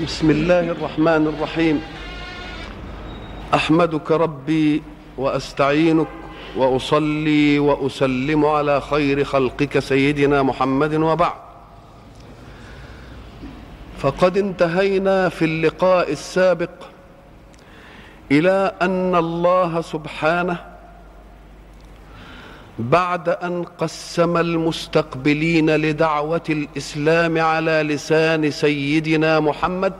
بسم الله الرحمن الرحيم. أحمدك ربي وأستعينك وأصلي وأسلم على خير خلقك سيدنا محمد وبعد. فقد انتهينا في اللقاء السابق إلى أن الله سبحانه بعد أن قسم المستقبلين لدعوة الإسلام على لسان سيدنا محمد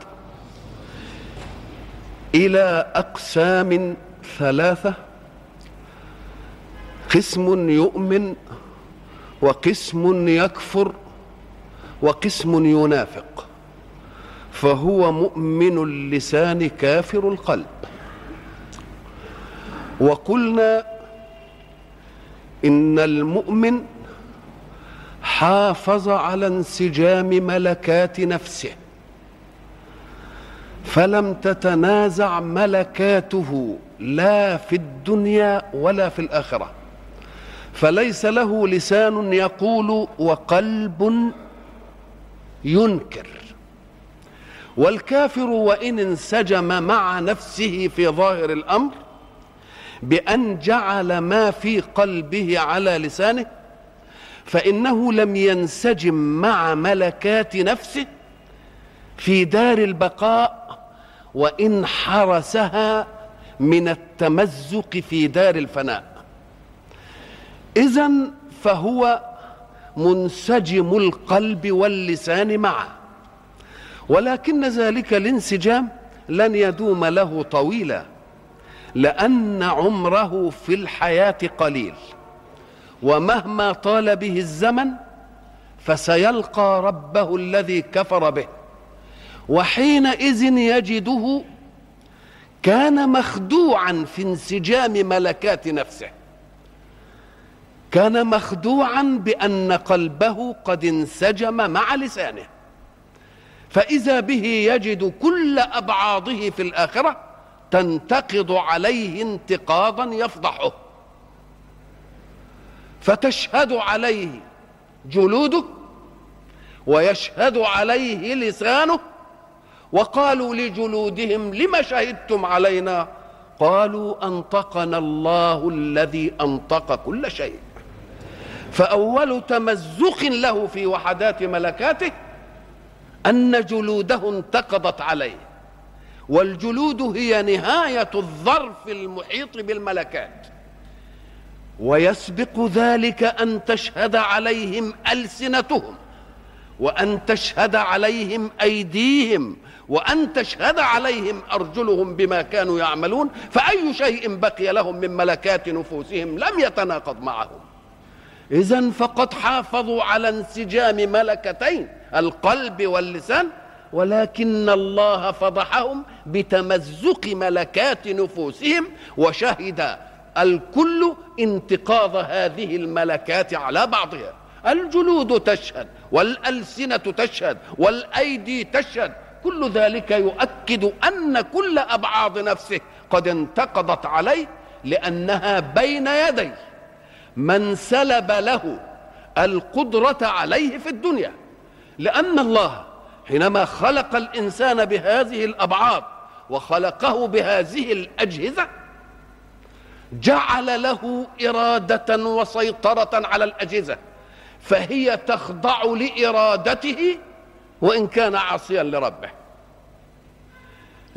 إلى أقسام ثلاثة قسم يؤمن وقسم يكفر وقسم ينافق فهو مؤمن اللسان كافر القلب. وقلنا إن المؤمن حافظ على انسجام ملكات نفسه فلم تتنازع ملكاته لا في الدنيا ولا في الآخرة. فليس له لسان يقول وقلب ينكر. والكافر وإن انسجم مع نفسه في ظاهر الأمر بأن جعل ما في قلبه على لسانه فإنه لم ينسجم مع ملكات نفسه في دار البقاء وإن حرسها من التمزق في دار الفناء. اذا فهو منسجم القلب واللسان معا ولكن ذلك الانسجام لن يدوم له طويلا. لأن عمره في الحياة قليل. ومهما طال به الزمن فسيلقى ربه الذي كفر به. وحينئذ يجده كان مخدوعا في انسجام ملكات نفسه. كان مخدوعا بأن قلبه قد انسجم مع لسانه. فإذا به يجد كل أبعاضه في الآخرة تنتقض عليه انتقاضا يفضحه. فتشهد عليه جلوده ويشهد عليه لسانه وقالوا لجلودهم لم شهدتم علينا؟ قالوا أنطقنا الله الذي أنطق كل شيء. فأول تمزق له في وحدات ملكاته أن جلوده انتقضت عليه. والجلود هي نهاية الظرف المحيط بالملكات. ويسبق ذلك أن تشهد عليهم ألسنتهم وأن تشهد عليهم أيديهم وأن تشهد عليهم أرجلهم بما كانوا يعملون فأي شيء بقي لهم من ملكات نفوسهم لم يتناقض معهم. اذا فقد حافظوا على انسجام ملكتين القلب واللسان ولكن الله فضحهم بتمزق ملكات نفوسهم وشهد الكل انتقاض هذه الملكات على بعضها. الجلود تشهد والألسنة تشهد والأيدي تشهد. كل ذلك يؤكد أن كل أبعاض نفسه قد انتقضت عليه لأنها بين يدي من سلب له القدرة عليه في الدنيا لأن الله حينما خلق الإنسان بهذه الأبعاض وخلقه بهذه الأجهزة جعل له إرادة وسيطرة على الأجهزة فهي تخضع لإرادته وإن كان عاصيا لربه.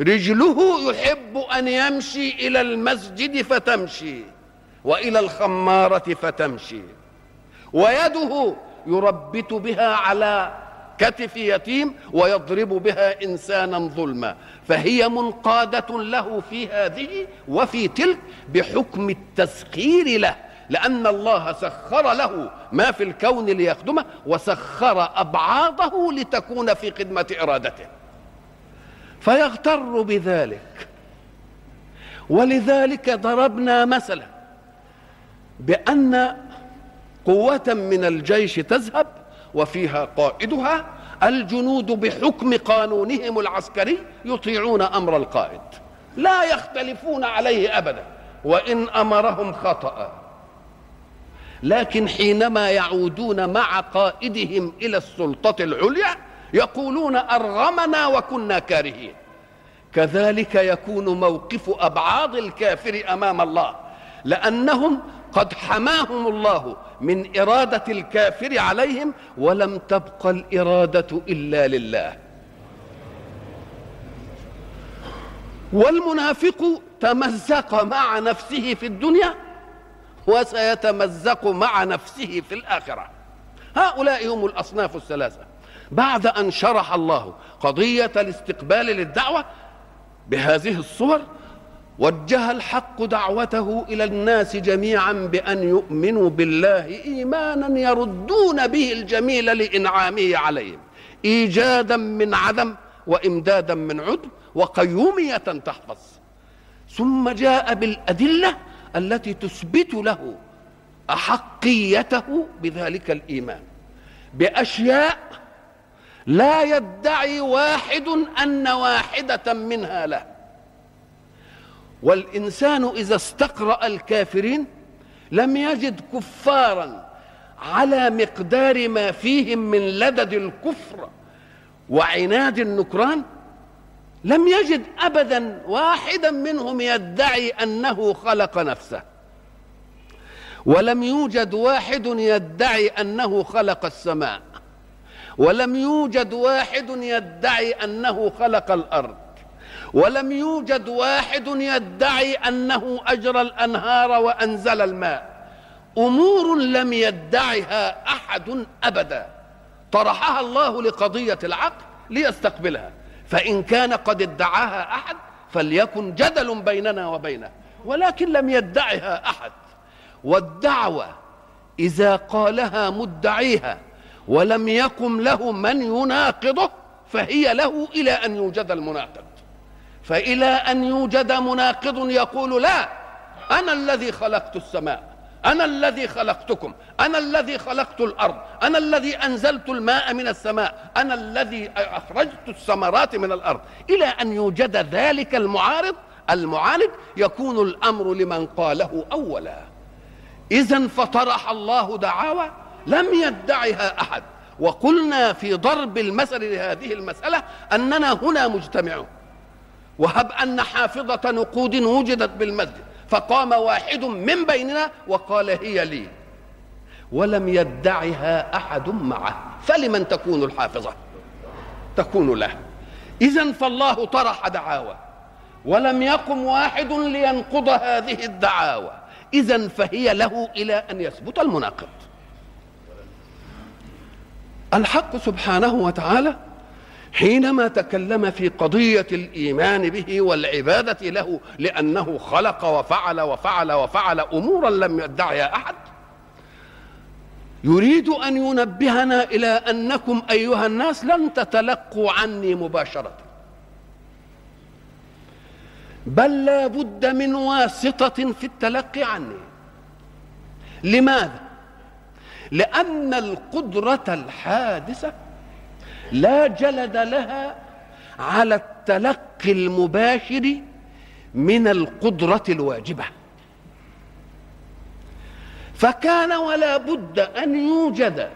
رجله يحب أن يمشي إلى المسجد فتمشي وإلى الخمارة فتمشي ويده يربت بها على كتف يتيم ويضرب بها إنسانا ظلما. فهي منقادة له في هذه وفي تلك بحكم التسخير له لأن الله سخر له ما في الكون ليخدمه وسخر أبعاضه لتكون في خدمة إرادته. فيغتر بذلك. ولذلك ضربنا مثلا بأن قوة من الجيش تذهب وفيها قائدها الجنود بحكم قانونهم العسكري يطيعون أمر القائد. لا يختلفون عليه ابدا وإن أمرهم خطأ. لكن حينما يعودون مع قائدهم إلى السلطة العليا يقولون أرغمنا وكنا كارهين. كذلك يكون موقف ابعاض الكافر أمام الله لأنهم قد حماهم الله من إرادة الكافر عليهم ولم تبق الإرادة إلا لله. والمنافق تمزق مع نفسه في الدنيا وسيتمزق مع نفسه في الآخرة. هؤلاء هم الأصناف الثلاثة. بعد أن شرح الله قضية الاستقبال للدعوة بهذه الصور وجه الحق دعوته إلى الناس جميعا بأن يؤمنوا بالله ايمانا يردون به الجميل لإنعامه عليهم ايجادا من عدم وامدادا من عدم وقيومية تحفظ. ثم جاء بالأدلة التي تثبت له أحقيته بذلك الإيمان بأشياء لا يدعي واحد أن واحدة منها له. والإنسان إذا استقرأ الكافرين لم يجد كفارا على مقدار ما فيهم من لدد الكفر وعناد النكران لم يجد ابدا واحدا منهم يدعي أنه خلق نفسه. ولم يوجد واحد يدعي أنه خلق السماء. ولم يوجد واحد يدعي أنه خلق الأرض. ولم يوجد واحد يدعي أنه أجرى الأنهار وأنزل الماء. أمور لم يدعها أحد أبدا. طرحها الله لقضية العقل ليستقبلها. فإن كان قد ادعاها أحد فليكن جدل بيننا وبينه. ولكن لم يدعها أحد. والدعوة إذا قالها مدعيها ولم يقم له من يناقضه فهي له إلى أن يوجد المناقض. فإلى أن يوجد مناقض يقول لا أنا الذي خلقت السماء أنا الذي خلقتكم أنا الذي خلقت الأرض أنا الذي أنزلت الماء من السماء أنا الذي أخرجت الثمرات من الأرض. إلى أن يوجد ذلك المعارض المعاند يكون الأمر لمن قاله أولا. إذا فطرح الله دعاوى لم يدعها أحد. وقلنا في ضرب المثل لهذه المسألة أننا هنا مجتمعون. وهب أن حافظة نقود وجدت بالمسجد فقام واحد من بيننا وقال هي لي ولم يدعها أحد معه فلمن تكون الحافظة؟ تكون له. إذا فالله طرح دعاوى ولم يقم واحد لينقض هذه الدعاوى. إذا فهي له إلى أن يثبت المناقض. الحق سبحانه وتعالى حينما تكلم في قضية الإيمان به والعبادة له لأنه خلق وفعل وفعل وفعل أمورا لم يدعها أحد يريد أن ينبهنا إلى أنكم أيها الناس لن تتلقوا عني مباشرة بل لا بد من واسطة في التلقي عني لماذا؟ لأن القدرة الحادثة لا جلد لها على التلقي المباشر من القدرة الواجبة. فكان ولا بد أن يوجد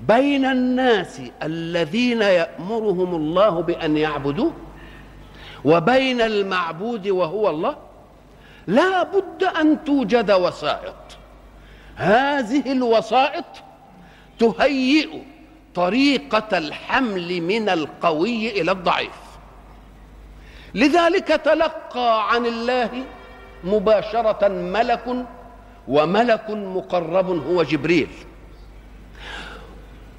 بين الناس الذين يأمرهم الله بأن يعبدوه وبين المعبود وهو الله لا بد أن توجد وسائط. هذه الوسائط تهيئ طريقة الحمل من القوي إلى الضعيف. لذلك تلقى عن الله مباشرة ملك وملك مقرب هو جبريل.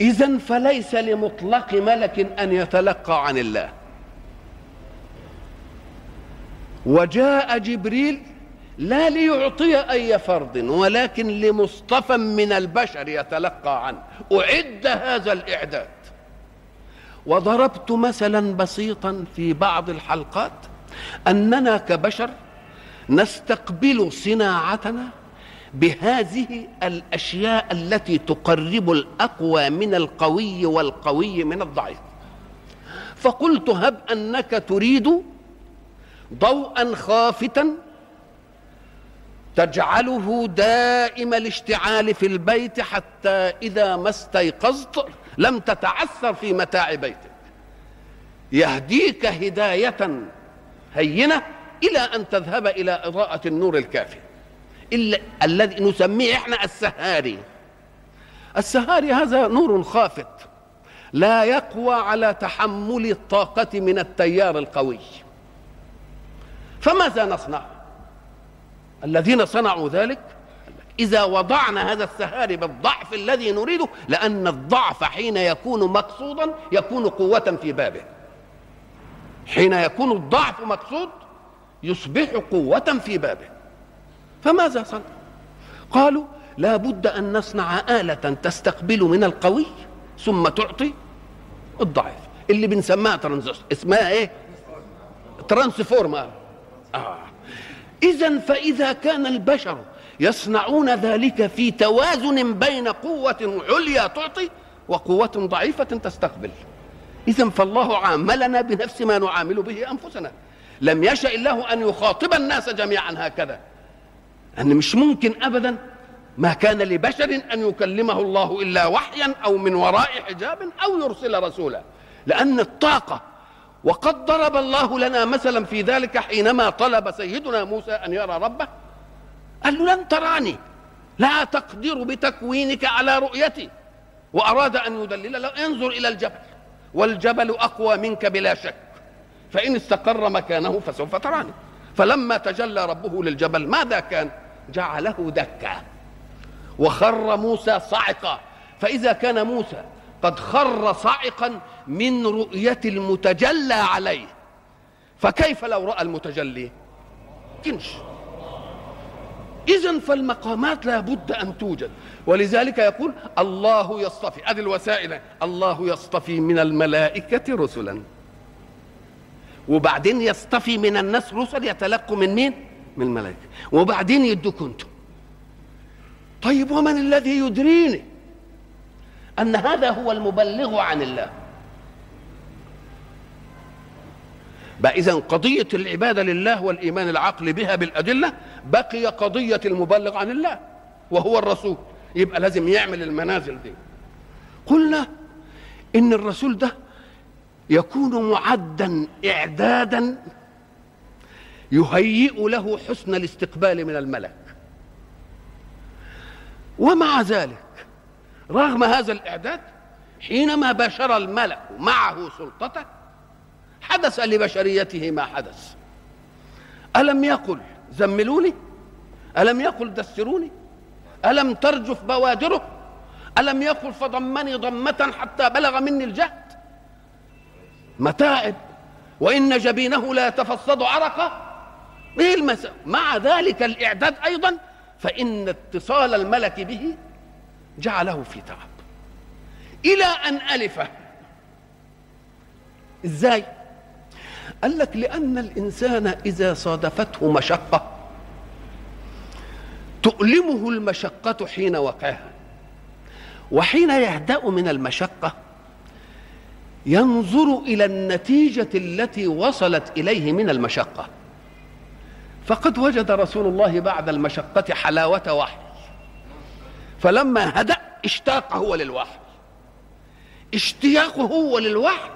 إذا فليس لمطلق ملك أن يتلقى عن الله. وجاء جبريل لا ليعطي أي فرد ولكن لمصطفى من البشر يتلقى عنه. أعد هذا الإعداد. وضربت مثلا بسيطا في بعض الحلقات أننا كبشر نستقبل صناعتنا بهذه الأشياء التي تقرب الأقوى من القوي والقوي من الضعيف. فقلت هب أنك تريد ضوءا خافتا تجعله دائم الاشتعال في البيت حتى إذا ما استيقظت لم تتعثر في متاع بيتك. يهديك هداية هينة إلى أن تذهب إلى إضاءة النور الكافي. إلا الذي نسميه إحنا السهاري. السهاري هذا نور خافت. لا يقوى على تحمل الطاقة من التيار القوي. فماذا نصنع؟ الذين صنعوا ذلك إذا وضعنا هذا السهاري بالضعف الذي نريده لأن الضعف حين يكون مقصودا يكون قوة في بابه. حين يكون الضعف مقصود يصبح قوة في بابه. فماذا صنع؟ قالوا لا بد أن نصنع آلة تستقبل من القوي ثم تعطي الضعيف. اللي بنسميها ترانزستور اسمها إيه؟ transformer. آه. إذا فإذا كان البشر يصنعون ذلك في توازن بين قوة عليا تعطي وقوة ضعيفة تستقبل. إذا فالله عاملنا بنفس ما نعامل به أنفسنا. لم يشأ الله أن يخاطب الناس جميعا هكذا. أن مش ممكن أبدا ما كان لبشر أن يكلمه الله إلا وحيا أو من وراء حجاب أو يرسل رسولا. لأن الطاقة وقد ضرب الله لنا مثلا في ذلك حينما طلب سيدنا موسى أن يرى ربه. قال له لن تراني. لا تقدر بتكوينك على رؤيتي. وأراد أن يدلل له انظر إلى الجبل. والجبل أقوى منك بلا شك. فإن استقر مكانه فسوف تراني. فلما تجلى ربه للجبل ماذا كان؟ جعله دكا. وخر موسى صعقا فإذا كان موسى قد خر صعقا من رؤية المتجلى عليه. فكيف لو رأى المتجلي؟ كنش. إذا فالمقامات لا بد أن توجد. ولذلك يقول الله يصطفي. هذه الوسائل. الله يصطفي من الملائكة رسلا. وبعدين يصطفي من الناس رسل يتلقوا من مين؟ من الملائكة. وبعدين يدوك أنتم. طيب ومن الذي يدريني؟ أن هذا هو المبلغ عن الله بقى إذا قضية العبادة لله والإيمان العقل بها بالأدلة بقي قضية المبلغ عن الله وهو الرسول. يبقى لازم يعمل المنازل دي. قلنا إن الرسول ده يكون معدا إعدادا يهيئ له حسن الاستقبال من الملك. ومع ذلك رغم هذا الإعداد حينما بشر الملك معه سلطته حدث لبشريته ما حدث. ألم يقل زملوني؟ ألم يقل دسروني؟ ألم ترجف بوادره؟ ألم يقل فضمني ضمة حتى بلغ مني الجهد؟ متاعب. وإن جبينه لا يتفصد عرقه. إيه المساء مع ذلك الإعداد أيضا. فإن اتصال الملك به جعله في تعب. إلى أن ألفه إزاي؟ قال لك لأن الإنسان إذا صادفته مشقة تؤلمه المشقة حين وقعها وحين يهدأ من المشقة ينظر إلى النتيجة التي وصلت إليه من المشقة. فقد وجد رسول الله بعد المشقة حلاوة وحي فلما هدأ اشتاق هو للوحي. اشتياقه هو للوحي.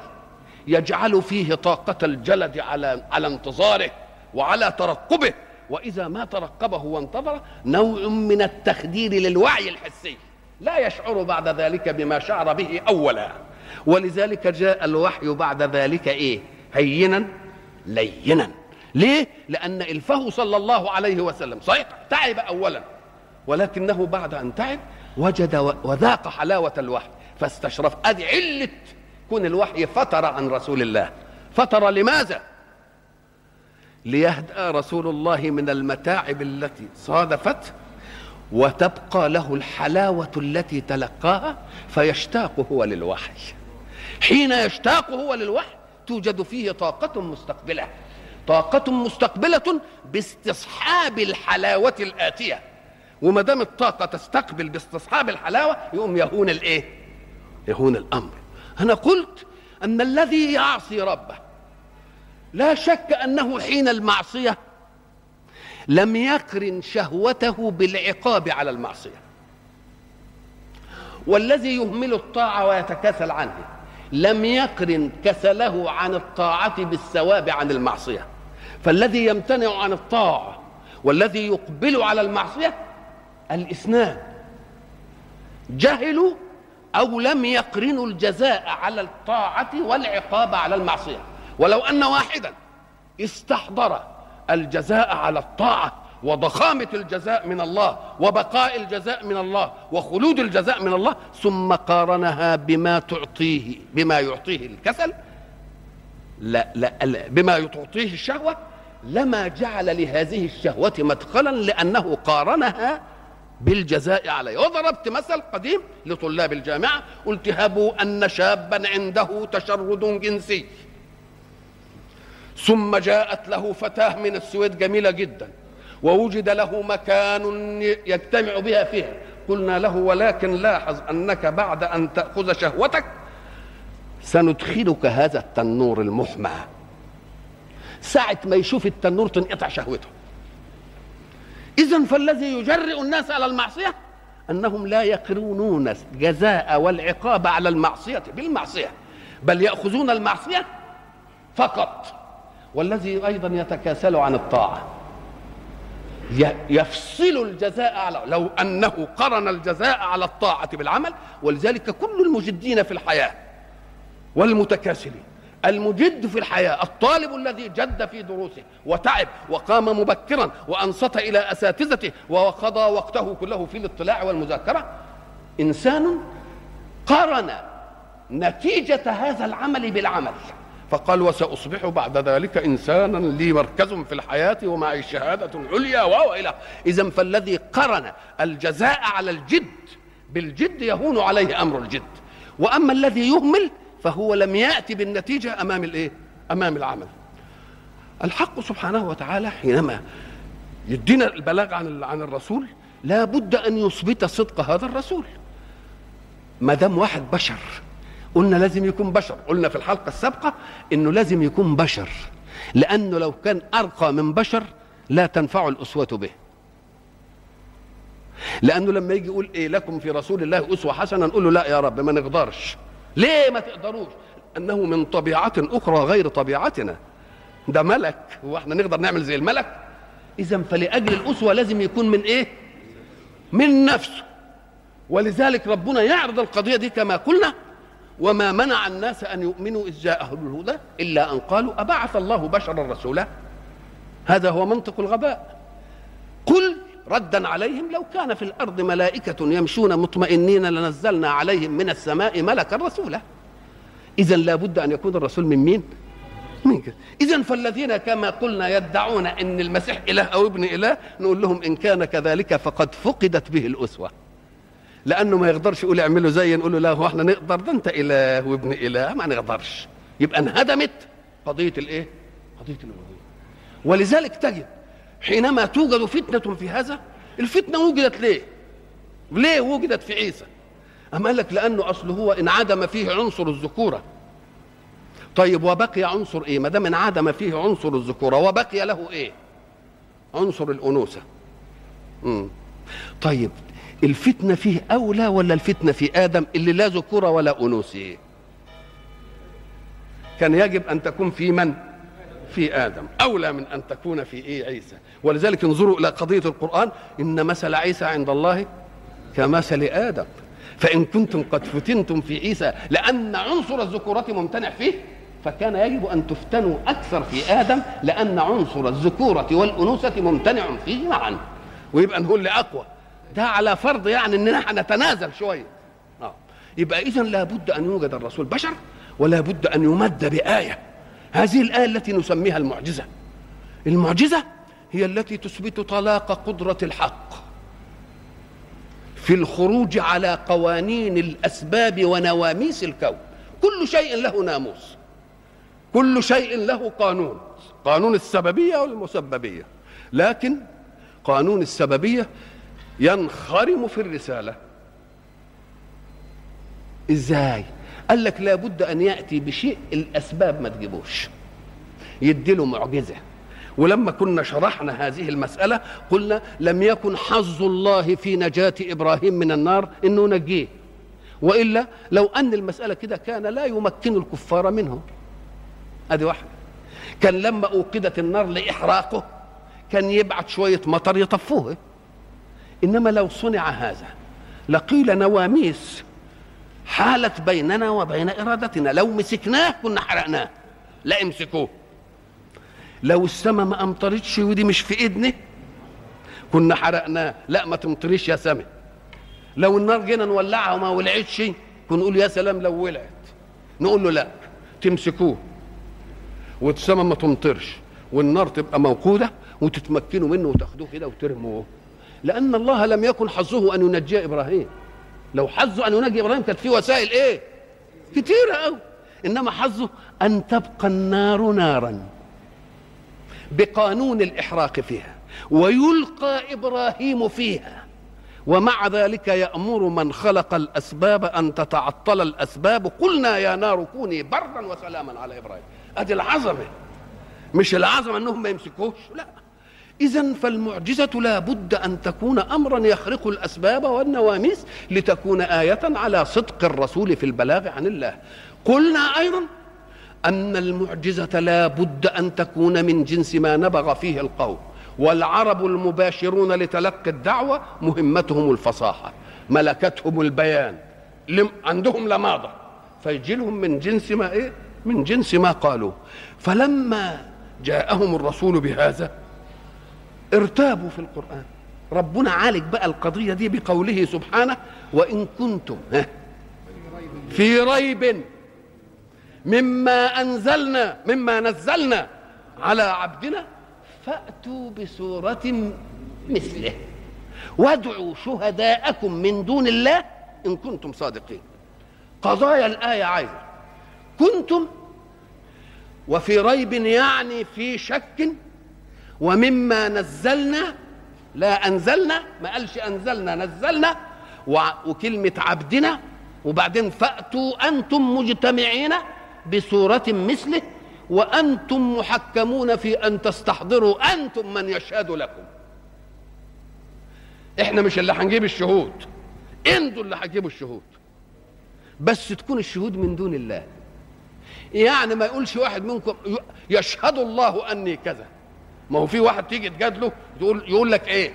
يجعل فيه طاقة الجلد على على انتظاره وعلى ترقبه. وإذا ما ترقبه وانتظر نوع من التخدير للوعي الحسي. لا يشعر بعد ذلك بما شعر به أولا. ولذلك جاء الوحي بعد ذلك إيه؟ هينا لينا. ليه؟ لأن إلفه صلى الله عليه وسلم. صحيح؟ تعب أولا. ولكنه بعد أن تعب وجد وذاق حلاوة الوحي. فاستشرف أدي علة كون الوحي فتر عن رسول الله. فتر لماذا؟ ليهدأ رسول الله من المتاعب التي صادفته وتبقى له الحلاوة التي تلقاها فيشتاق هو للوحي. حين يشتاق هو للوحي توجد فيه طاقة مستقبلة. طاقة مستقبلة باستصحاب الحلاوة الآتية. وما دام الطاقة تستقبل باستصحاب الحلاوة يقوم يهون الإيه؟ يهون الأمر. أنا قلت أن الذي يعصي ربه لا شك أنه حين المعصية لم يقرن شهوته بالعقاب على المعصية. والذي يهمل الطاعة ويتكاسل عنها لم يقرن كسله عن الطاعة بالثواب عن المعصية. فالذي يمتنع عن الطاعة والذي يقبل على المعصية الاثنان جهلوا أو لم يقرنوا الجزاء على الطاعة والعقاب على المعصية. ولو أن واحدا استحضر الجزاء على الطاعة وضخامة الجزاء من الله وبقاء الجزاء من الله وخلود الجزاء من الله ثم قارنها بما تعطيه بما يعطيه الكسل لا لا, لا بما تعطيه الشهوة لما جعل لهذه الشهوة مدخلا لأنه قارنها بالجزاء عليه. وضربت مثل قديم لطلاب الجامعة قلت هبوا أن شابا عنده تشرد جنسي. ثم جاءت له فتاة من السويد جميلة جدا ووجد له مكان يجتمع بها فيها. قلنا له ولكن لاحظ أنك بعد أن تأخذ شهوتك سندخلك هذا التنور المحمى. ساعة ما يشوف التنور تنقطع شهوته. إذا فالذي يجرئ الناس على المعصية أنهم لا يقرونون الجزاء والعقاب على المعصية بالمعصية بل يأخذون المعصية فقط. والذي أيضا يتكاسل عن الطاعة يفصل الجزاء على لو أنه قرن الجزاء على الطاعة بالعمل ولذلك كل المجدين في الحياة والمتكاسلين. المجد في الحياة الطالب الذي جد في دروسه وتعب وقام مبكرا وأنصت إلى أساتذته وقضى وقته كله في الاطلاع والمذاكرة إنسان قارن نتيجة هذا العمل بالعمل. فقال وسأصبح بعد ذلك إنسانا لي مركز في الحياة ومعي شهادة عليا وإلى إذا فالذي قرن الجزاء على الجد بالجد يهون عليه أمر الجد. وأما الذي يهمل فهو لم يأتي بالنتيجة أمام الإيه؟ أمام العمل. الحق سبحانه وتعالى حينما يدينا البلاغ عن عن الرسول لا بد أن يثبت صدق هذا الرسول. ما دام واحد بشر قلنا لازم يكون بشر. قلنا في الحلقة السابقة إنه لازم يكون بشر. لأنه لو كان أرقى من بشر لا تنفع الأسوة به. لأنه لما يجي يقول إيه لكم في رسول الله أسوة حسنة نقول له لا يا رب ما نقدرش. ليه ما تقدروش؟ انه من طبيعة أخرى غير طبيعتنا. ده ملك. هو إحنا نقدر نعمل زي الملك؟ اذا فلأجل الأسوة لازم يكون من إيه؟ من نفسه. ولذلك ربنا يعرض القضية دي كما قلنا وما منع الناس أن يؤمنوا إذ جاءهم الهدى إلا أن قالوا أبعث الله بشرا رسولا. هذا هو منطق الغباء. قل ردا عليهم لو كان في الأرض ملائكة يمشون مطمئنين لنزلنا عليهم من السماء ملكا رسولا. اذا لابد أن يكون الرسول من مين؟ من اذا فالذين كما قلنا يدعون إن المسيح إله أو ابن إله نقول لهم إن كان كذلك فقد فقدت به الأسوة. لأنه ما يقدرش يقول اعملوا زي نقول له لا هو إحنا نقدر ده أنت إله وابن إله ما نقدرش. يبقى انهدمت قضية الإيه؟ قضية الالوهيه ولذلك تجد حينما توجد فتنة في هذا الفتنة وجدت ليه؟ ليه وجدت في عيسى؟ أم قال لك لأنه أصل هو انعدم فيه عنصر الذكورة. طيب وبقي عنصر إيه؟ ما دام انعدم فيه عنصر الذكورة وبقي له إيه؟ عنصر الأنوثة. طيب الفتنة فيه أولى ولا الفتنة في آدم اللي لا ذكورة ولا أنوثة؟ كان يجب أن تكون في من؟ في آدم. أولى من أن تكون في إيه عيسى. ولذلك انظروا إلى قضية القرآن. إن مثل عيسى عند الله كمثل آدم. فإن كنتم قد فتنتم في عيسى لأن عنصر الذكورة ممتنع فيه. فكان يجب أن تفتنوا أكثر في آدم لأن عنصر الذكورة والأنوثة ممتنع فيه معا. ويبقى نقول لأقوى. ده على فرض يعني إننا هنتنازل شوية. آه. يبقى اذا لابد أن يوجد الرسول بشر ولا بد أن يمد بآية. هذه الآية التي نسميها المعجزة. المعجزة هي التي تثبت طلاق قدرة الحق في الخروج على قوانين الأسباب ونواميس الكون. كل شيء له ناموس. كل شيء له قانون. قانون السببية والمسببية. لكن قانون السببية ينخرم في الرسالة. إزاي؟ قال لك لابد أن يأتي بشيء الأسباب ما تجيبوش. يديله معجزة. ولما كنا شرحنا هذه المسألة قلنا لم يكن حظ الله في نجاة إبراهيم من النار إنه نجيه. وإلا لو أن المسألة كده كان لا يمكن الكفار منه. أدي واحدة كان لما أوقدت النار لإحراقه كان يبعت شوية مطر يطفوه. إنما لو صنع هذا لقيل نواميس حالت بيننا وبين إرادتنا. لو مسكناه كنا حرقناه. لا امسكوه. لو السماء ما أمطرتش ودي مش في إيدنا كنا حرقناه. لا ما تمطريش يا سماء لو النار جينا نولعها وما ولعتش كنا نقول يا سلام لو ولعت. نقول له لا تمسكوه. والسماء ما تمطرش والنار تبقى موقودة وتتمكنوا منه وتاخدوه كده وترموه. لأن الله لم يكن حظه أن ينجي إبراهيم. لو حظه أن ينجي إبراهيم كانت في وسائل إيه؟ كتيرة قوي إنما حظه أن تبقى النار نارا بقانون الإحراق فيها ويلقى إبراهيم فيها. ومع ذلك يأمر من خلق الأسباب أن تتعطل الأسباب. قلنا يا نار كوني برا وسلاما على إبراهيم. أدي العظمة. مش العظمة إنهم ما يمسكوش. لا. إذا فالمعجزة لا بد أن تكون امرا يخرق الأسباب والنواميس لتكون آية على صدق الرسول في البلاغ عن الله. قلنا أيضا أن المعجزة لا بد أن تكون من جنس ما نبغ فيه القوم والعرب المباشرون لتلقي الدعوة مهمتهم الفصاحة ملكتهم البيان عندهم لماضة فيجي لهم من جنس ما إيه؟ من جنس ما قالوا. فلما جاءهم الرسول بهذا ارتابوا في القرآن. ربنا عالج بقى القضية دي بقوله سبحانه وإن كنتم في ريب مما أنزلنا مما نزلنا على عبدنا فأتوا بسورة مثله. وادعوا شهداءكم من دون الله إن كنتم صادقين. قضايا الآية عايزة. كنتم وفي ريب يعني في شك ومما نزلنا لا أنزلنا ما قالش أنزلنا نزلنا وكلمة عبدنا وبعدين فأتوا أنتم مجتمعين بصورة مثله وأنتم محكمون في أن تستحضروا أنتم من يشهد لكم. إحنا مش اللي هنجيب الشهود إنتوا اللي هتجيبوا الشهود. بس تكون الشهود من دون الله. يعني ما يقولش واحد منكم يشهد الله أني كذا. ما هو في واحد تيجي تجادله يقول يقول لك إيه؟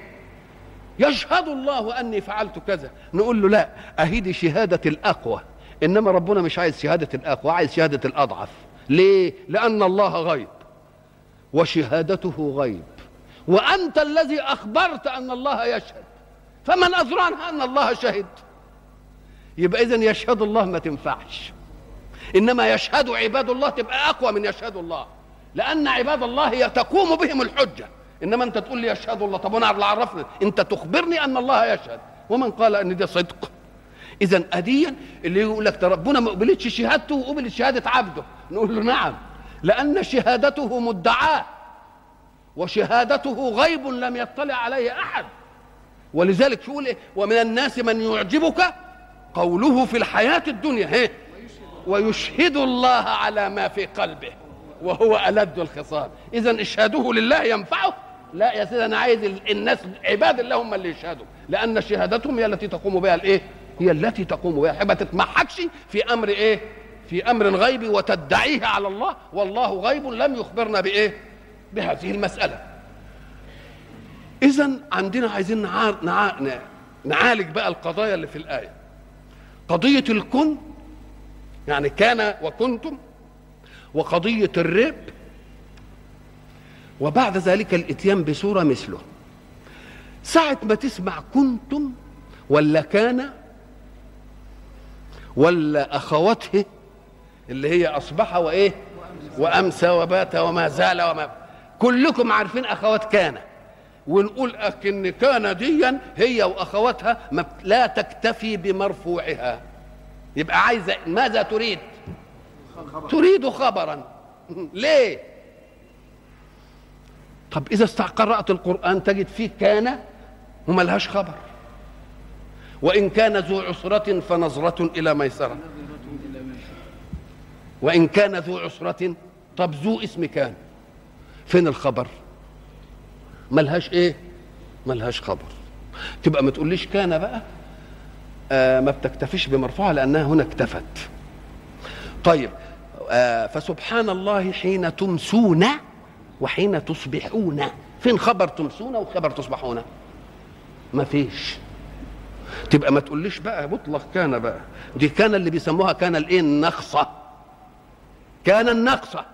يشهد الله أني فعلت كذا. نقول له لا اهيدي شهادة الأقوى. إنما ربنا مش عايز شهادة الأقوى عايز شهادة الأضعف. ليه؟ لأن الله غيب. وشهادته غيب. وأنت الذي أخبرت أن الله يشهد. فمن ادرانا أن الله شهد. يبقى اذا يشهد الله ما تنفعش. إنما يشهد عباد الله تبقى أقوى من يشهد الله. لأن عباد الله تقوم بهم الحجة. إنما أنت تقول لي يشهد الله طب أنا اللي عرفني أنت تخبرني أن الله يشهد. ومن قال أن ده صدق. اذا اديا اللي يقول لك ربنا ما قبلتش شهادته وقبلت شهادة عبده. نقول له نعم. لأن شهادته مدعاة. وشهادته غيب لم يطلع عليه أحد. ولذلك يقول إيه؟ ومن الناس من يعجبك قوله في الحياة الدنيا. هي ويشهد الله على ما في قلبه. وهو ألد الخصام إذا إشهاده لله ينفعه. لا يا سيدي أنا عايز الناس عباد الله هم اللي يشهدوا. لأن شهادتهم هي التي تقوم بها الإيه؟ هي التي تقوم بها. ما تتمحكش في أمر إيه؟ في أمر غيبي وتدعيه على الله. والله غيب لم يخبرنا بإيه؟ بهذه المسألة. إذا عندنا عايزين نعالج بقى القضايا اللي في الآية. قضية الكن يعني كان وكنتم وقضية الرب. وبعد ذلك الإتيان بصورة مثله. ساعة ما تسمع كنتم ولا كان ولا أخواته اللي هي أصبح وإيه؟ وأمسى وبات وما زال وما كلكم عارفين أخوات كان. ونقول أكن كان ديا هي وأخواتها لا تكتفي بمرفوعها. يبقى عايزة ماذا تريد؟ تريد خبرا. ليه؟ طب إذا قرأت القرآن تجد فيه كان وما لهاش خبر. وإن كان ذو عسرة فنظرة إلى ميسرة. وإن كان ذو عسرة طب ذو اسم كان. فين الخبر؟ ملهاش إيه؟ ملهاش خبر. تبقى ما تقوليش كان بقى. آه ما بتكتفيش بمرفوعة لأنها هنا اكتفت. طيب آه فسبحان الله حين تمسون وحين تصبحون. فين خبر تمسون وخبر تصبحون؟ ما فيش. تبقى ما تقوليش بقى مطلق كان بقى. دي كان اللي بيسموها كان الإيه؟ النقصة. كان النقصة.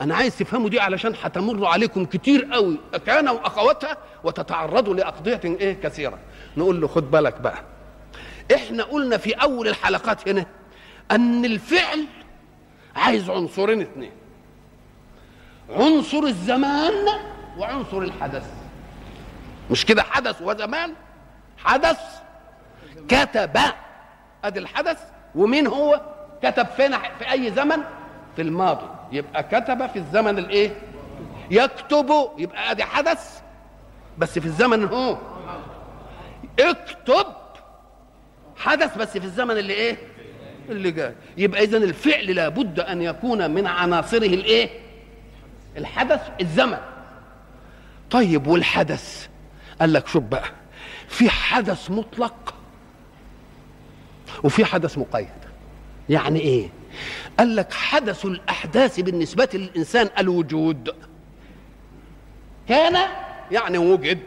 أنا عايز تفهموا دي علشان هتمر عليكم كتير قوي. كان وأخواتها وتتعرضوا لأقضية إيه؟ كثيرة. نقول له خد بالك بقى. إحنا قلنا في أول الحلقات هنا أن الفعل عايز عنصرين اثنين عنصر الزمان وعنصر الحدث. مش كده حدث وزمان؟ حدث كتب أدي الحدث ومين هو؟ كتب فين في أي زمن؟ في الماضي. يبقى كتب في الزمن الإيه؟ يكتب يبقى أدي حدث. بس في الزمن هو. اكتب حدث بس في الزمن اللي إيه؟ اللي جاي. يبقى اذا الفعل لابد أن يكون من عناصره الإيه؟ الحدث الزمن. طيب والحدث؟ قال لك شوف بقى في حدث مطلق وفي حدث مقيد. يعني إيه؟ قال لك حدث الأحداث بالنسبة للإنسان الوجود. كان يعني وجد.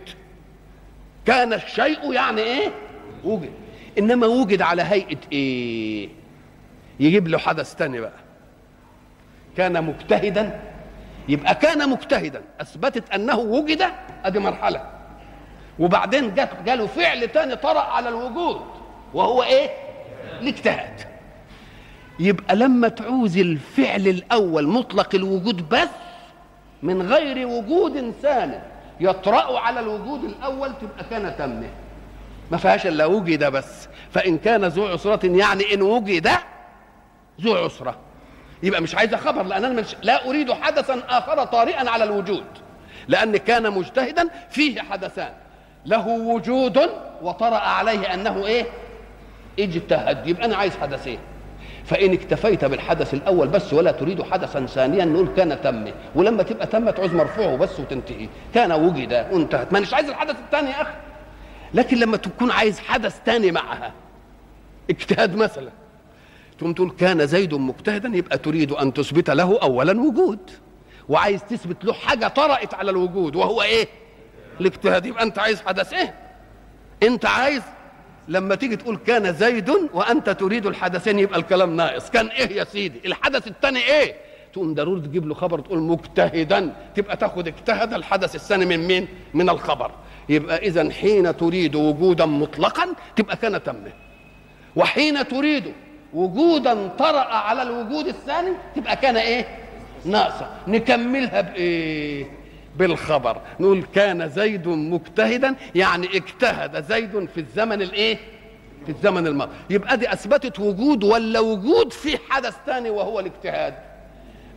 كان الشيء يعني إيه؟ وجد. إنما وجد على هيئة إيه؟ يجيب له حدث تاني بقى. كان مجتهدا يبقى كان مجتهدا. أثبتت أنه وجد أدي مرحلة. وبعدين جاله فعل تاني طرأ على الوجود وهو إيه؟ الاجتهاد. يبقى لما تعوز الفعل الأول مطلق الوجود بس من غير وجود ثاني يطرأ على الوجود الأول تبقى كان تمه. ما فيهاش إلا وجد بس. فإن كان ذو عسرة يعني إن وجد ذو عسرة. يبقى مش عايز خبر لأن أنا مش لا أريد حدثا آخر طارئا على الوجود. لأن كان مجتهدا فيه حدثان. له وجود وطرأ عليه أنه إيه؟ اجتهد. يبقى أنا عايز حدثين فإن اكتفيت بالحدث الأول بس ولا تريد حدثا ثانيا نقول كان تم. ولما تبقى تم تعوز مرفوعه بس وتنتهي. كان وجد وانتهت. ما عايز الحدث الثاني يا أخي. لكن لما تكون عايز حدث ثاني معها اجتهاد مثلا. تقوم تقول كان زيد مجتهدا يبقى تريد أن تثبت له اولا وجود. وعايز تثبت له حاجة طرأت على الوجود وهو إيه؟ الاجتهاد. يبقى أنت عايز حدث إيه؟ أنت عايز لما تيجي تقول كان زيد وأنت تريد الحدثين يبقى الكلام ناقص. كان إيه يا سيدي؟ الحدث الثاني إيه؟ تقوم ضروري تجيب له خبر تقول مجتهدا. تبقى تاخد اجتهد الحدث الثاني من مين؟ من الخبر. يبقى اذا حين تريد وجودا مطلقا تبقى كان تمه. وحين تريد وجودا طرأ على الوجود الثاني تبقى كان إيه؟ ناقصة. نكملها بإيه؟ بالخبر. نقول كان زيد مجتهدا يعني اجتهد زيد في الزمن الإيه؟ في الزمن الماضي. يبقى دي أثبتت وجود ولا وجود في حدث ثاني وهو الاجتهاد.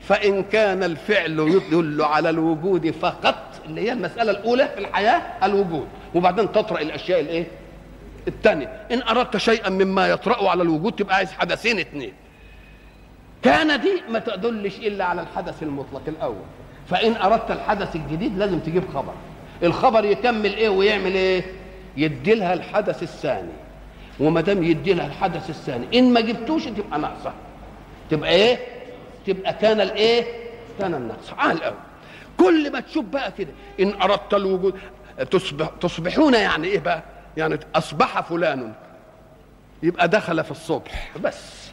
فإن كان الفعل يدل على الوجود فقط اللي هي المسألة الأولى في الحياة الوجود. وبعدين تطرأ الأشياء الإيه؟ الثانية إن أردت شيئا مما يطرأ على الوجود تبقى عايز حدثين اثنين كان دي ما تدلش إلا على الحدث المطلق الأول. فإن أردت الحدث الجديد لازم تجيب خبر. الخبر يكمل إيه ويعمل إيه؟ يدي لها الحدث الثاني. وما دام يدي لها الحدث الثاني إن ما جبتوش تبقى ناقصة. تبقى إيه؟ تبقى كان الإيه؟ كان النقص. عال قوي كل ما تشوف بقى كده إن أردت الوجود تصبح تصبحون يعني إيه بقى؟ يعني أصبح فلان. يبقى دخل في الصبح. بس.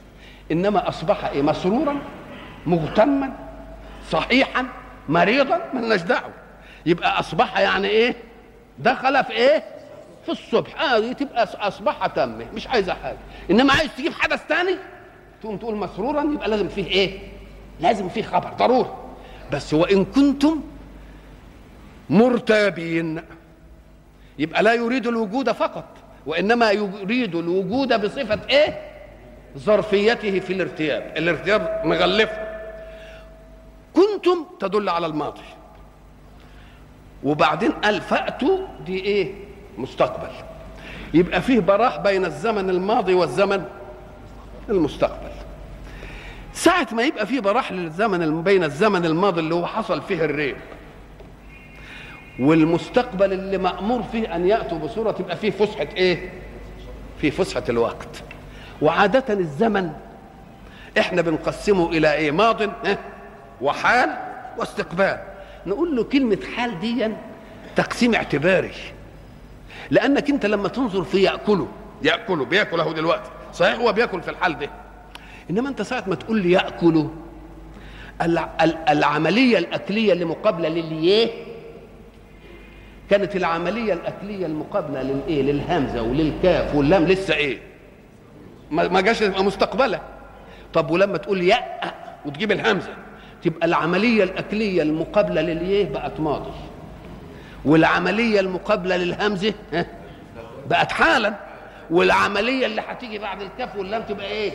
إنما أصبح إيه؟ مسرورا مغتما صحيحا مريضا ملناش دعوة. يبقى أصبح يعني إيه؟ دخل في إيه؟ في الصبح. هذه آه تبقى أصبح تمه مش عايزة حاجة. إنما عايز تجيب حدث ثاني تقوم تقول مسرورا يبقى لازم فيه إيه؟ لازم فيه خبر ضروري. بس وإن كنتم مرتابين. يبقى لا يريد الوجود فقط وإنما يريد الوجود بصفة إيه؟ ظرفيته في الارتياب. الارتياب مغلفه كنتم تدل على الماضي. وبعدين قال فأتوا دي إيه؟ مستقبل. يبقى فيه براح بين الزمن الماضي والزمن المستقبل. ساعة ما يبقى فيه براح للزمن بين الزمن الماضي اللي هو حصل فيه الريب. والمستقبل اللي مأمور فيه أن يأتوا بصورة تبقى فيه فسحة إيه؟ في فسحة الوقت. وعادة الزمن إحنا بنقسمه إلى إيه؟ ماض آه؟ وحال واستقبال. نقول له كلمة حال دي تقسيم اعتباري. لأنك أنت لما تنظر في يأكله يأكله بياكل اهو دلوقتي. صحيح؟ هو بيأكل في الحال ده. إنما أنت ساعة ما تقول لي يأكله العملية الأكلية اللي مقابلة لليه كانت العملية الأكلية المقابلة للايه للهمزة وللكاف واللام لسه إيه؟ ما جاش تبقى مستقبلة. طب ولما تقول يأ وتجيب الهمزة تبقى العملية الأكلية المقابلة لليه بقت ماضي. والعملية المقابلة للهمزة بقت حالا. والعملية اللي هتيجي بعد الكاف واللام تبقى إيه؟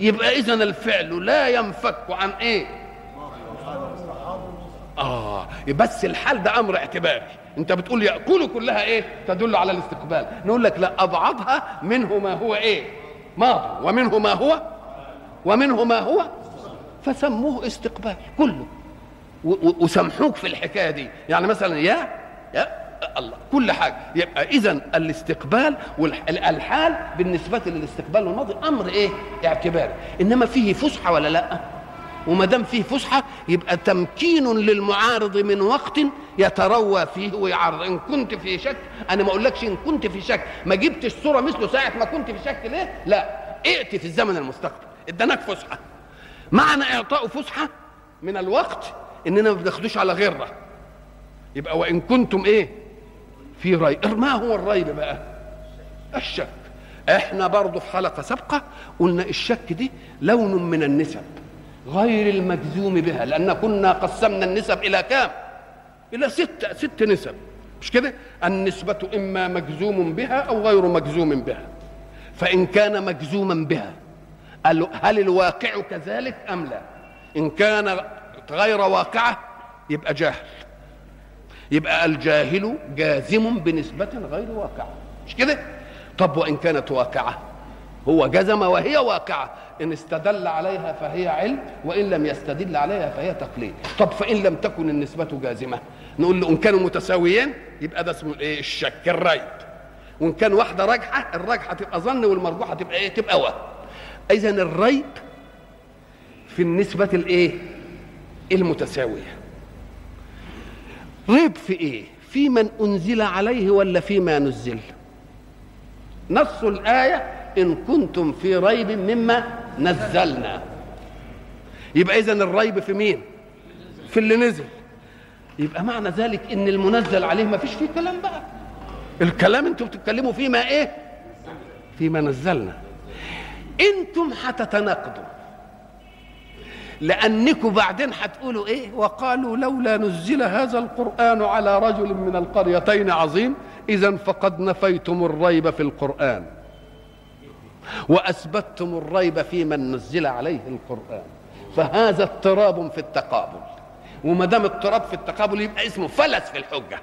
يبقى اذا الفعل لا ينفك عن إيه؟ آه بس الحال ده أمر اعتباري. أنت بتقول ياكل كلها إيه؟ تدل على الاستقبال. نقول لك لا أضعفها منه ما هو إيه؟ ماضي. ومنه ما هو؟ ومنه ما هو؟ فسموه استقبال كله. وسامحوك في الحكاية دي. يعني مثلا يا يا الله كل حاجة. يبقى اذا الاستقبال والحال بالنسبة للاستقبال والماضي أمر إيه؟ اعتباري. إنما فيه فسحة ولا لأ؟ وما دام فيه فسحة يبقى تمكين للمعارض من وقت يتروى فيه ويعرض. إن كنت في شك أنا ما أقولكش إن كنت في شك. ما جبتش صورة مثله ساعة ما كنت في شك ليه؟ لا. ائت في الزمن المستقبل. اداناك فسحة. معنى إعطاء فسحة من الوقت إننا ما بناخدوش على غره يبقى وإن كنتم إيه؟ في ريب ما هو الريب بقى؟ الشك. إحنا برضه في حلقة سابقة قلنا الشك دي لون من النسب. غير المجزوم بها لأن كنا قسمنا النسب إلى كام؟ إلى ست ست نسب. مش كده؟ النسبة إما مجزوم بها أو غير مجزوم بها. فإن كان مجزوما بها هل الواقع كذلك أم لا؟ إن كان غير واقعة يبقى جاهل. يبقى الجاهل جازم بنسبة غير واقعة. مش كده؟ طب وإن كانت واقعة؟ هو جزم وهي واقعة. إن استدل عليها فهي علم وإن لم يستدل عليها فهي تقليد. طب فإن لم تكن النسبة جازمة. نقول له إن كانوا متساويين يبقى ده اسمه إيه؟ الشك الريب وإن كان واحدة راجحة الراجحة تبقى ظن والمرجوحة تبقى إيه؟ تبقى وهم إذا الريب في النسبة الإيه؟ المتساوية. ريب في إيه؟ في من أنزل عليه ولا فيما نزل. نص الآية إن كنتم في ريب مما نزلنا. يبقى اذا الريب في مين؟ في اللي نزل. يبقى معنى ذلك إن المنزل عليه ما فيش فيه كلام بقى. الكلام أنتم بتتكلموا فيه ما إيه؟ فيما نزلنا. إنتم هتتناقضوا لأنكم بعدين هتقولوا إيه؟ وقالوا لولا نزل هذا القرآن على رجل من القريتين عظيم. اذا فقد نفيتم الريب في القرآن. وأثبتتم الريب في من نزل عليه القرآن. فهذا اضطراب في التقابل. وما دام اضطراب في التقابل يبقى اسمه فلس في الحجة.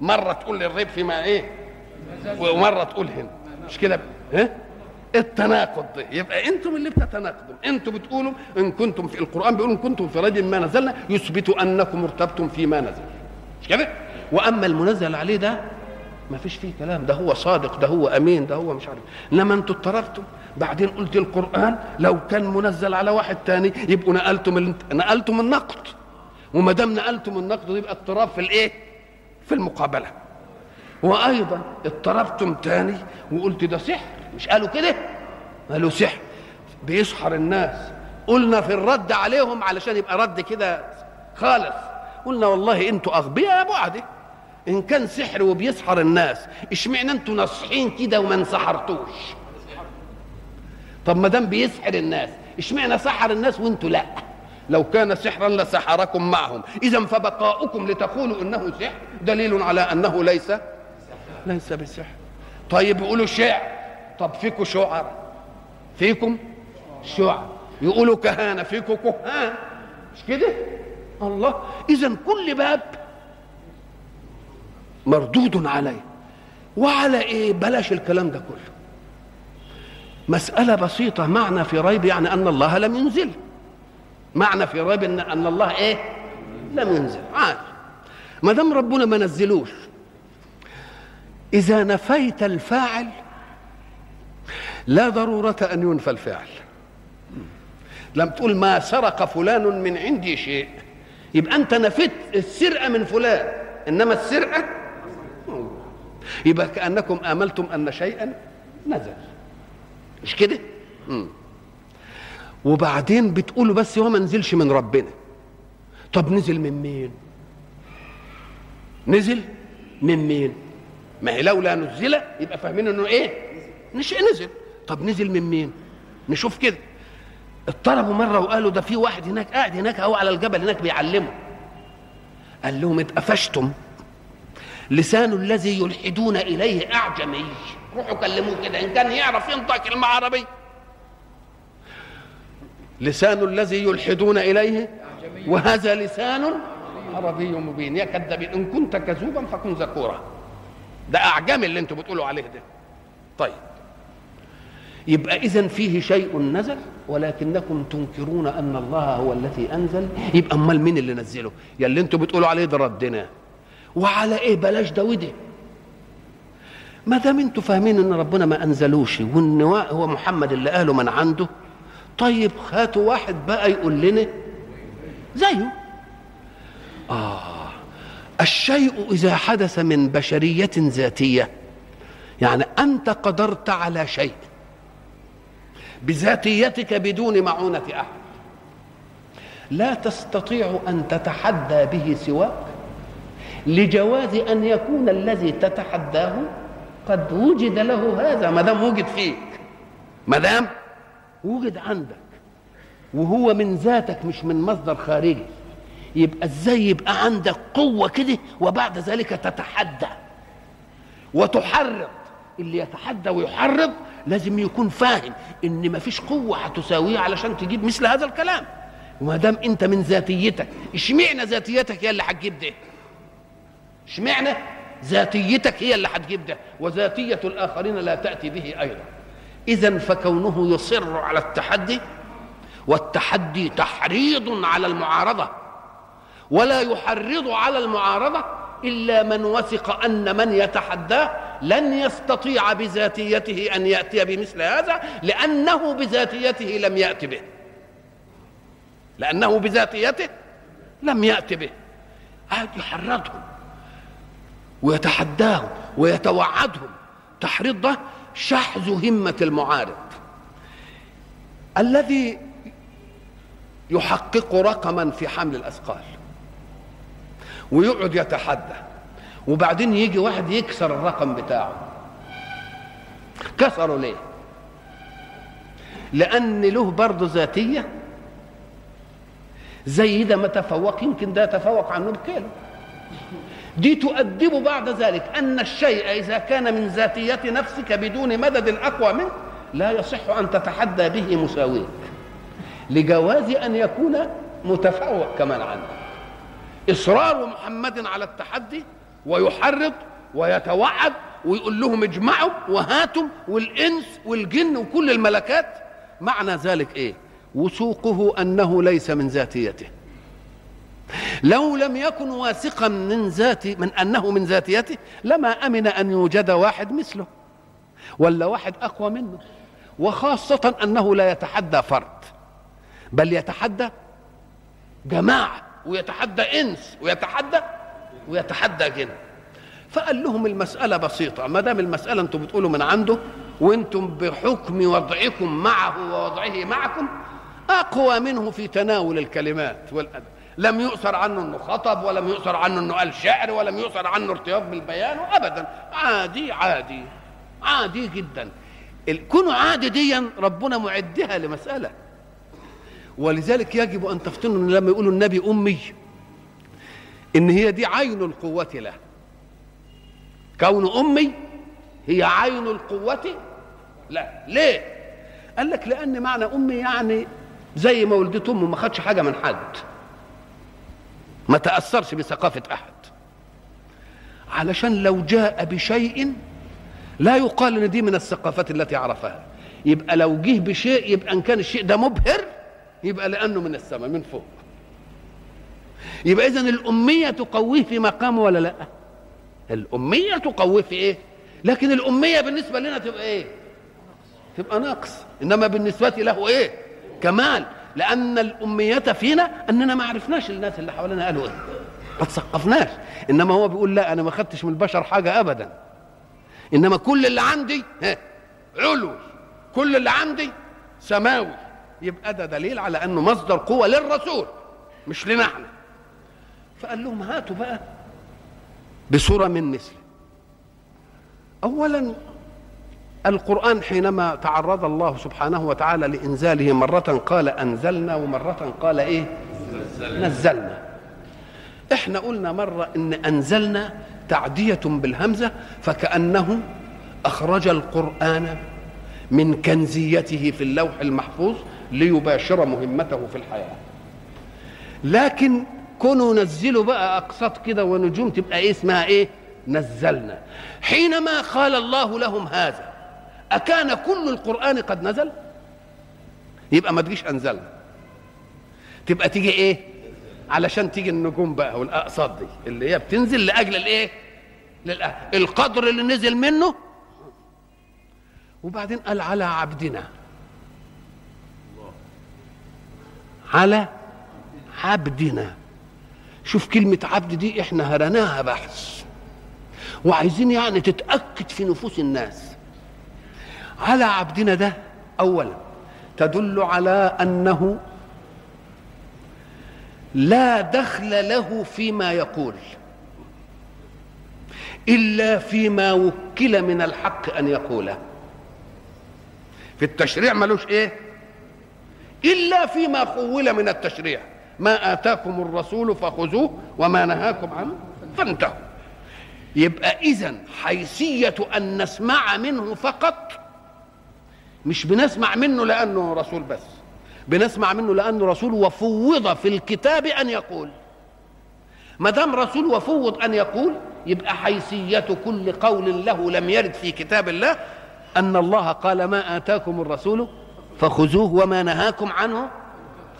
مرة تقول الريب فيما إيه؟ ومرة تقول هنا. مش كده؟ إيه التناقض. ده يبقى أنتم اللي بتتناقضوا. أنتم بتقولوا إن كنتم في القرآن بيقولوا إن كنتم في ريب ما نزلنا يثبت أنكم ارتبتم فيما نزل. مش كده؟ وأما المنزل عليه ده ما فيش فيه كلام. ده هو صادق ده هو أمين ده هو مش عارف. إنما أنتم اضطربتم بعدين قلت القران لو كان منزل على واحد تاني يبقوا نقلتم نقلتم النقد. وما دام نقلتم النقد يبقى اضطراب في الإيه؟ في المقابلة. وأيضا اضطربتم تاني وقلت ده سحر. مش قالوا كده؟ قالوا سحر. بيسحر الناس. قلنا في الرد عليهم علشان يبقى رد كده خالص. قلنا والله أنتوا أغبياء يا بعد إن كان سحر وبيسحر الناس إشمعنى أنتوا ناصحين كده وما انسحرتوش؟ طب ما دام بيسحر الناس إشمعنى سحر الناس وأنتوا لا؟ لو كان سحرا لسحركم معهم. إذا فبقاؤكم لتقولوا إنه سحر دليل على أنه ليس ليس بسحر. طيب يقولوا شعر. طب فيكم شعر؟ فيكم شعر. يقولوا كهانة فيكم كهان مش كده؟ الله. إذا كل باب مردود عليه. وعلى إيه؟ بلاش الكلام ده كله. مسألة بسيطة. معنى في ريب يعني أن الله لم ينزل. معنى في ريب أن, أن الله إيه؟ لم ينزل. عادي. ما دام ربنا ما نزلوش. إذا نفيت الفاعل لا ضرورة أن ينفى الفعل لم تقول ما سرق فلان من عندي شيء. يبقى أنت نفيت السرقة من فلان. إنما السرقة يبقى كأنكم آملتم أن شيئا نزل مش كده؟ مم. وبعدين بتقولوا بس هو ما نزلش من ربنا طب نزل من مين؟ نزل من مين؟ ما هي لولا نزل يبقى فاهمين إنه إيه؟ مش نزل طب نزل من مين؟ نشوف كده اضطربوا مرة وقالوا ده في واحد هناك قاعد هناك أهو على الجبل هناك بيعلمه قال لهم اتقفشتم لسان الذي يلحدون إليه أعجمي. روحوا كلموه كده إن كان يعرف ينطق كلمة عربية. لسان الذي يلحدون إليه وهذا لسان عربي مبين. يا كذابين إن كنت كذوبا فكن ذكورا. ده أعجمي اللي أنتوا بتقولوا عليه ده. طيب. يبقى اذا فيه شيء نزل ولكنكم تنكرون أن الله هو الذي أنزل. يبقى أمال مين اللي نزله؟ يا اللي أنتوا بتقولوا عليه ده ردنا. وعلى إيه بلاش ده وده ما دام أنتوا فاهمين إن ربنا ما أنزلوش؟ وان هو محمد اللي قاله من عنده؟ طيب هاتوا واحد بقى يقول لنا زيه. آه الشيء إذا حدث من بشرية ذاتية يعني أنت قدرت على شيء بذاتيتك بدون معونة أحد. لا تستطيع أن تتحدى به سواك. لجواز أن يكون الذي تتحداه قد وجد له هذا. ما دام وجد فيك. ما دام وجد عندك. وهو من ذاتك مش من مصدر خارجي. يبقى إزاي يبقى عندك قوة كده وبعد ذلك تتحدى؟ وتحرض. اللي يتحدى ويحرض لازم يكون فاهم إن مفيش قوة هتساويه علشان تجيب مثل هذا الكلام. وما دام أنت من ذاتيتك إشمعنى ذاتيتك هي اللي هتجيب ده؟ اشمعنى؟ ذاتيتك هي اللي هتجيب ده وذاتية الآخرين لا تأتي به أيضا. اذا فكونه يصر على التحدي والتحدي تحريض على المعارضة ولا يحرض على المعارضة إلا من وثق أن من يتحداه لن يستطيع بذاتيته أن يأتي بمثل هذا لأنه بذاتيته لم يأت به. لأنه بذاتيته لم يأت به. يحرضهم. ويتحداهم ويتوعدهم. تحريض ده شحذ همة المعارض. الذي يحقق رقما في حمل الأثقال ويقعد يتحدى وبعدين يجي واحد يكسر الرقم بتاعه. كسره ليه؟ لأن له برضه ذاتية زي ده ما تفوق يمكن ده يتفوق عنه بكيلو. دي تؤدب بعد ذلك أن الشيء إذا كان من ذاتية نفسك بدون مدد أقوى منك لا يصح أن تتحدى به مساويك لجواز أن يكون متفوق كمان عنك إصرار محمد على التحدي ويحرض ويتوعد ويقول لهم اجمعوا وهاتوا والإنس والجن وكل الملكات. معنى ذلك إيه؟ وثوقه أنه ليس من ذاتيته. لو لم يكن واثقا من ذات من أنه من ذاتيته لما أمن أن يوجد واحد مثله ولا واحد أقوى منه وخاصة أنه لا يتحدى فرد بل يتحدى جماعة ويتحدى إنس ويتحدى ويتحدى جن. فقال لهم المسألة بسيطة ما دام المسألة أنتم بتقولوا من عنده وأنتم بحكم وضعكم معه ووضعه معكم أقوى منه في تناول الكلمات والأدب. لم يؤثر عنه أنه خطب ولم يؤثر عنه أنه قال شعر ولم يؤثر عنه ارتياض بالبيان أبدا. عادي عادي عادي جدا. كونه عادي ديا ربنا معدها لمسألة. ولذلك يجب أن تفتنوا لما يقولوا النبي أمي إن هي دي عين القوة له. كون أمي هي عين القوة لا ليه؟ قال لك لأن معنى أمي يعني زي ما ولدت أمه ما خدش حاجة من حد. ما تأثرش بثقافة أحد. علشان لو جاء بشيء لا يقال إن دي من الثقافات التي عرفها. يبقى لو جه بشيء يبقى إن كان الشيء ده مبهر يبقى لأنه من السماء من فوق. يبقى اذا الأمية تقويه في مقامه ولا لأ؟ الأمية تقويه في إيه؟ لكن الأمية بالنسبة لنا تبقى إيه؟ تبقى ناقص. إنما بالنسبة له إيه؟ كمال. لأن الأمية فينا أننا ما عرفناش الناس اللي حوالينا قالوا إيه. ما تثقفناش. إنما هو بيقول لا أنا ما خدتش من البشر حاجة ابدا. إنما كل اللي عندي ها علوي كل اللي عندي سماوي. يبقى ده دليل على أنه مصدر قوة للرسول مش لنا إحنا فقال لهم هاتوا بقى بصورة من مثله اولا القرآن حينما تعرض الله سبحانه وتعالى لإنزاله مرة قال أنزلنا ومرة قال إيه؟ نزلنا. إحنا قلنا مرة إن أنزلنا تعدية بالهمزة فكأنه أخرج القرآن من كنزيته في اللوح المحفوظ ليباشر مهمته في الحياة. لكن كونوا نزلوا بقى أقساط كده ونجوم تبقى إيه؟ اسمها إيه؟ نزلنا. حينما قال الله لهم هذا أكان كل القرآن قد نزل؟ يبقى ما تجيش أنزلنا. تبقى تيجي إيه؟ علشان تيجي النجوم بقى والأقساط دي اللي هي بتنزل لأجل الإيه؟ للأهل. القدر اللي نزل منه. وبعدين قال على عبدنا. على عبدنا. شوف كلمة عبد دي إحنا هرناها بحث. وعايزين يعني تتأكد في نفوس الناس. على عبدنا ده اولا. تدل على أنه لا دخل له فيما يقول إلا فيما وكل من الحق أن يقوله. في التشريع ملوش إيه؟ إلا فيما خول من التشريع. ما آتاكم الرسول فخذوه وما نهاكم عنه فانتهوا. يبقى اذا حيثية أن نسمع منه فقط مش بنسمع منه لأنه رسول بس بنسمع منه لأنه رسول وفوض في الكتاب أن يقول. ما دام رسول وفوض أن يقول يبقى حيثيه كل قول له لم يرد في كتاب الله أن الله قال ما آتاكم الرسول فخذوه وما نهاكم عنه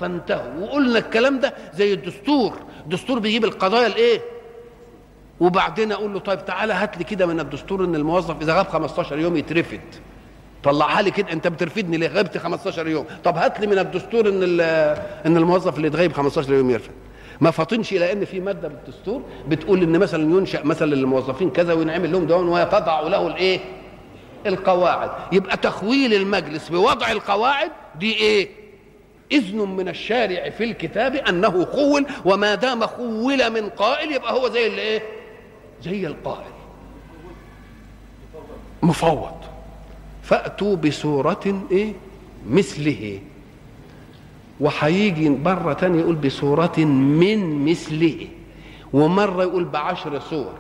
فانتهوا. وقلنا الكلام ده زي الدستور الدستور بيجيب القضايا الايه وبعدين أقول له طيب تعالى هات لي كده من الدستور إن الموظف إذا غاب 15 يوم يترفد. طلعها لي كده انت بترفدني ليه؟ غبت 15 يوم. طب هات لي من الدستور ان ان الموظف اللي اتغيب 15 يوم يرفد. ما فاطنش إلى إن في مادة بالدستور بتقول إن مثلا ينشأ مثلا للموظفين كذا وينعمل لهم دون وتضع له الإيه؟ القواعد. يبقى تخويل المجلس بوضع القواعد دي إيه؟ إذن من الشارع في الكتاب أنه خول وما دام خول من قائل يبقى هو زي الإيه؟ زي القائل. مفوض. فأتوا بسورة إيه؟ مثله. وهيجي مرة تانية يقول بسورة من مثله. ومرة يقول بعشر سور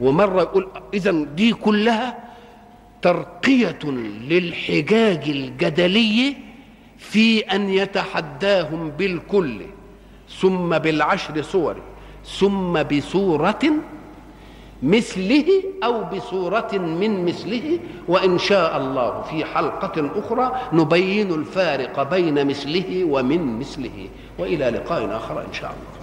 ومرة يقول إذا دي كلها ترقية للحجاج الجدلي في أن يتحداهم بالكل. ثم بالعشر سور ثم بسورة مثله أو بصورة من مثله وإن شاء الله في حلقة أخرى نبين الفارق بين مثله ومن مثله. وإلى لقاء آخر إن شاء الله.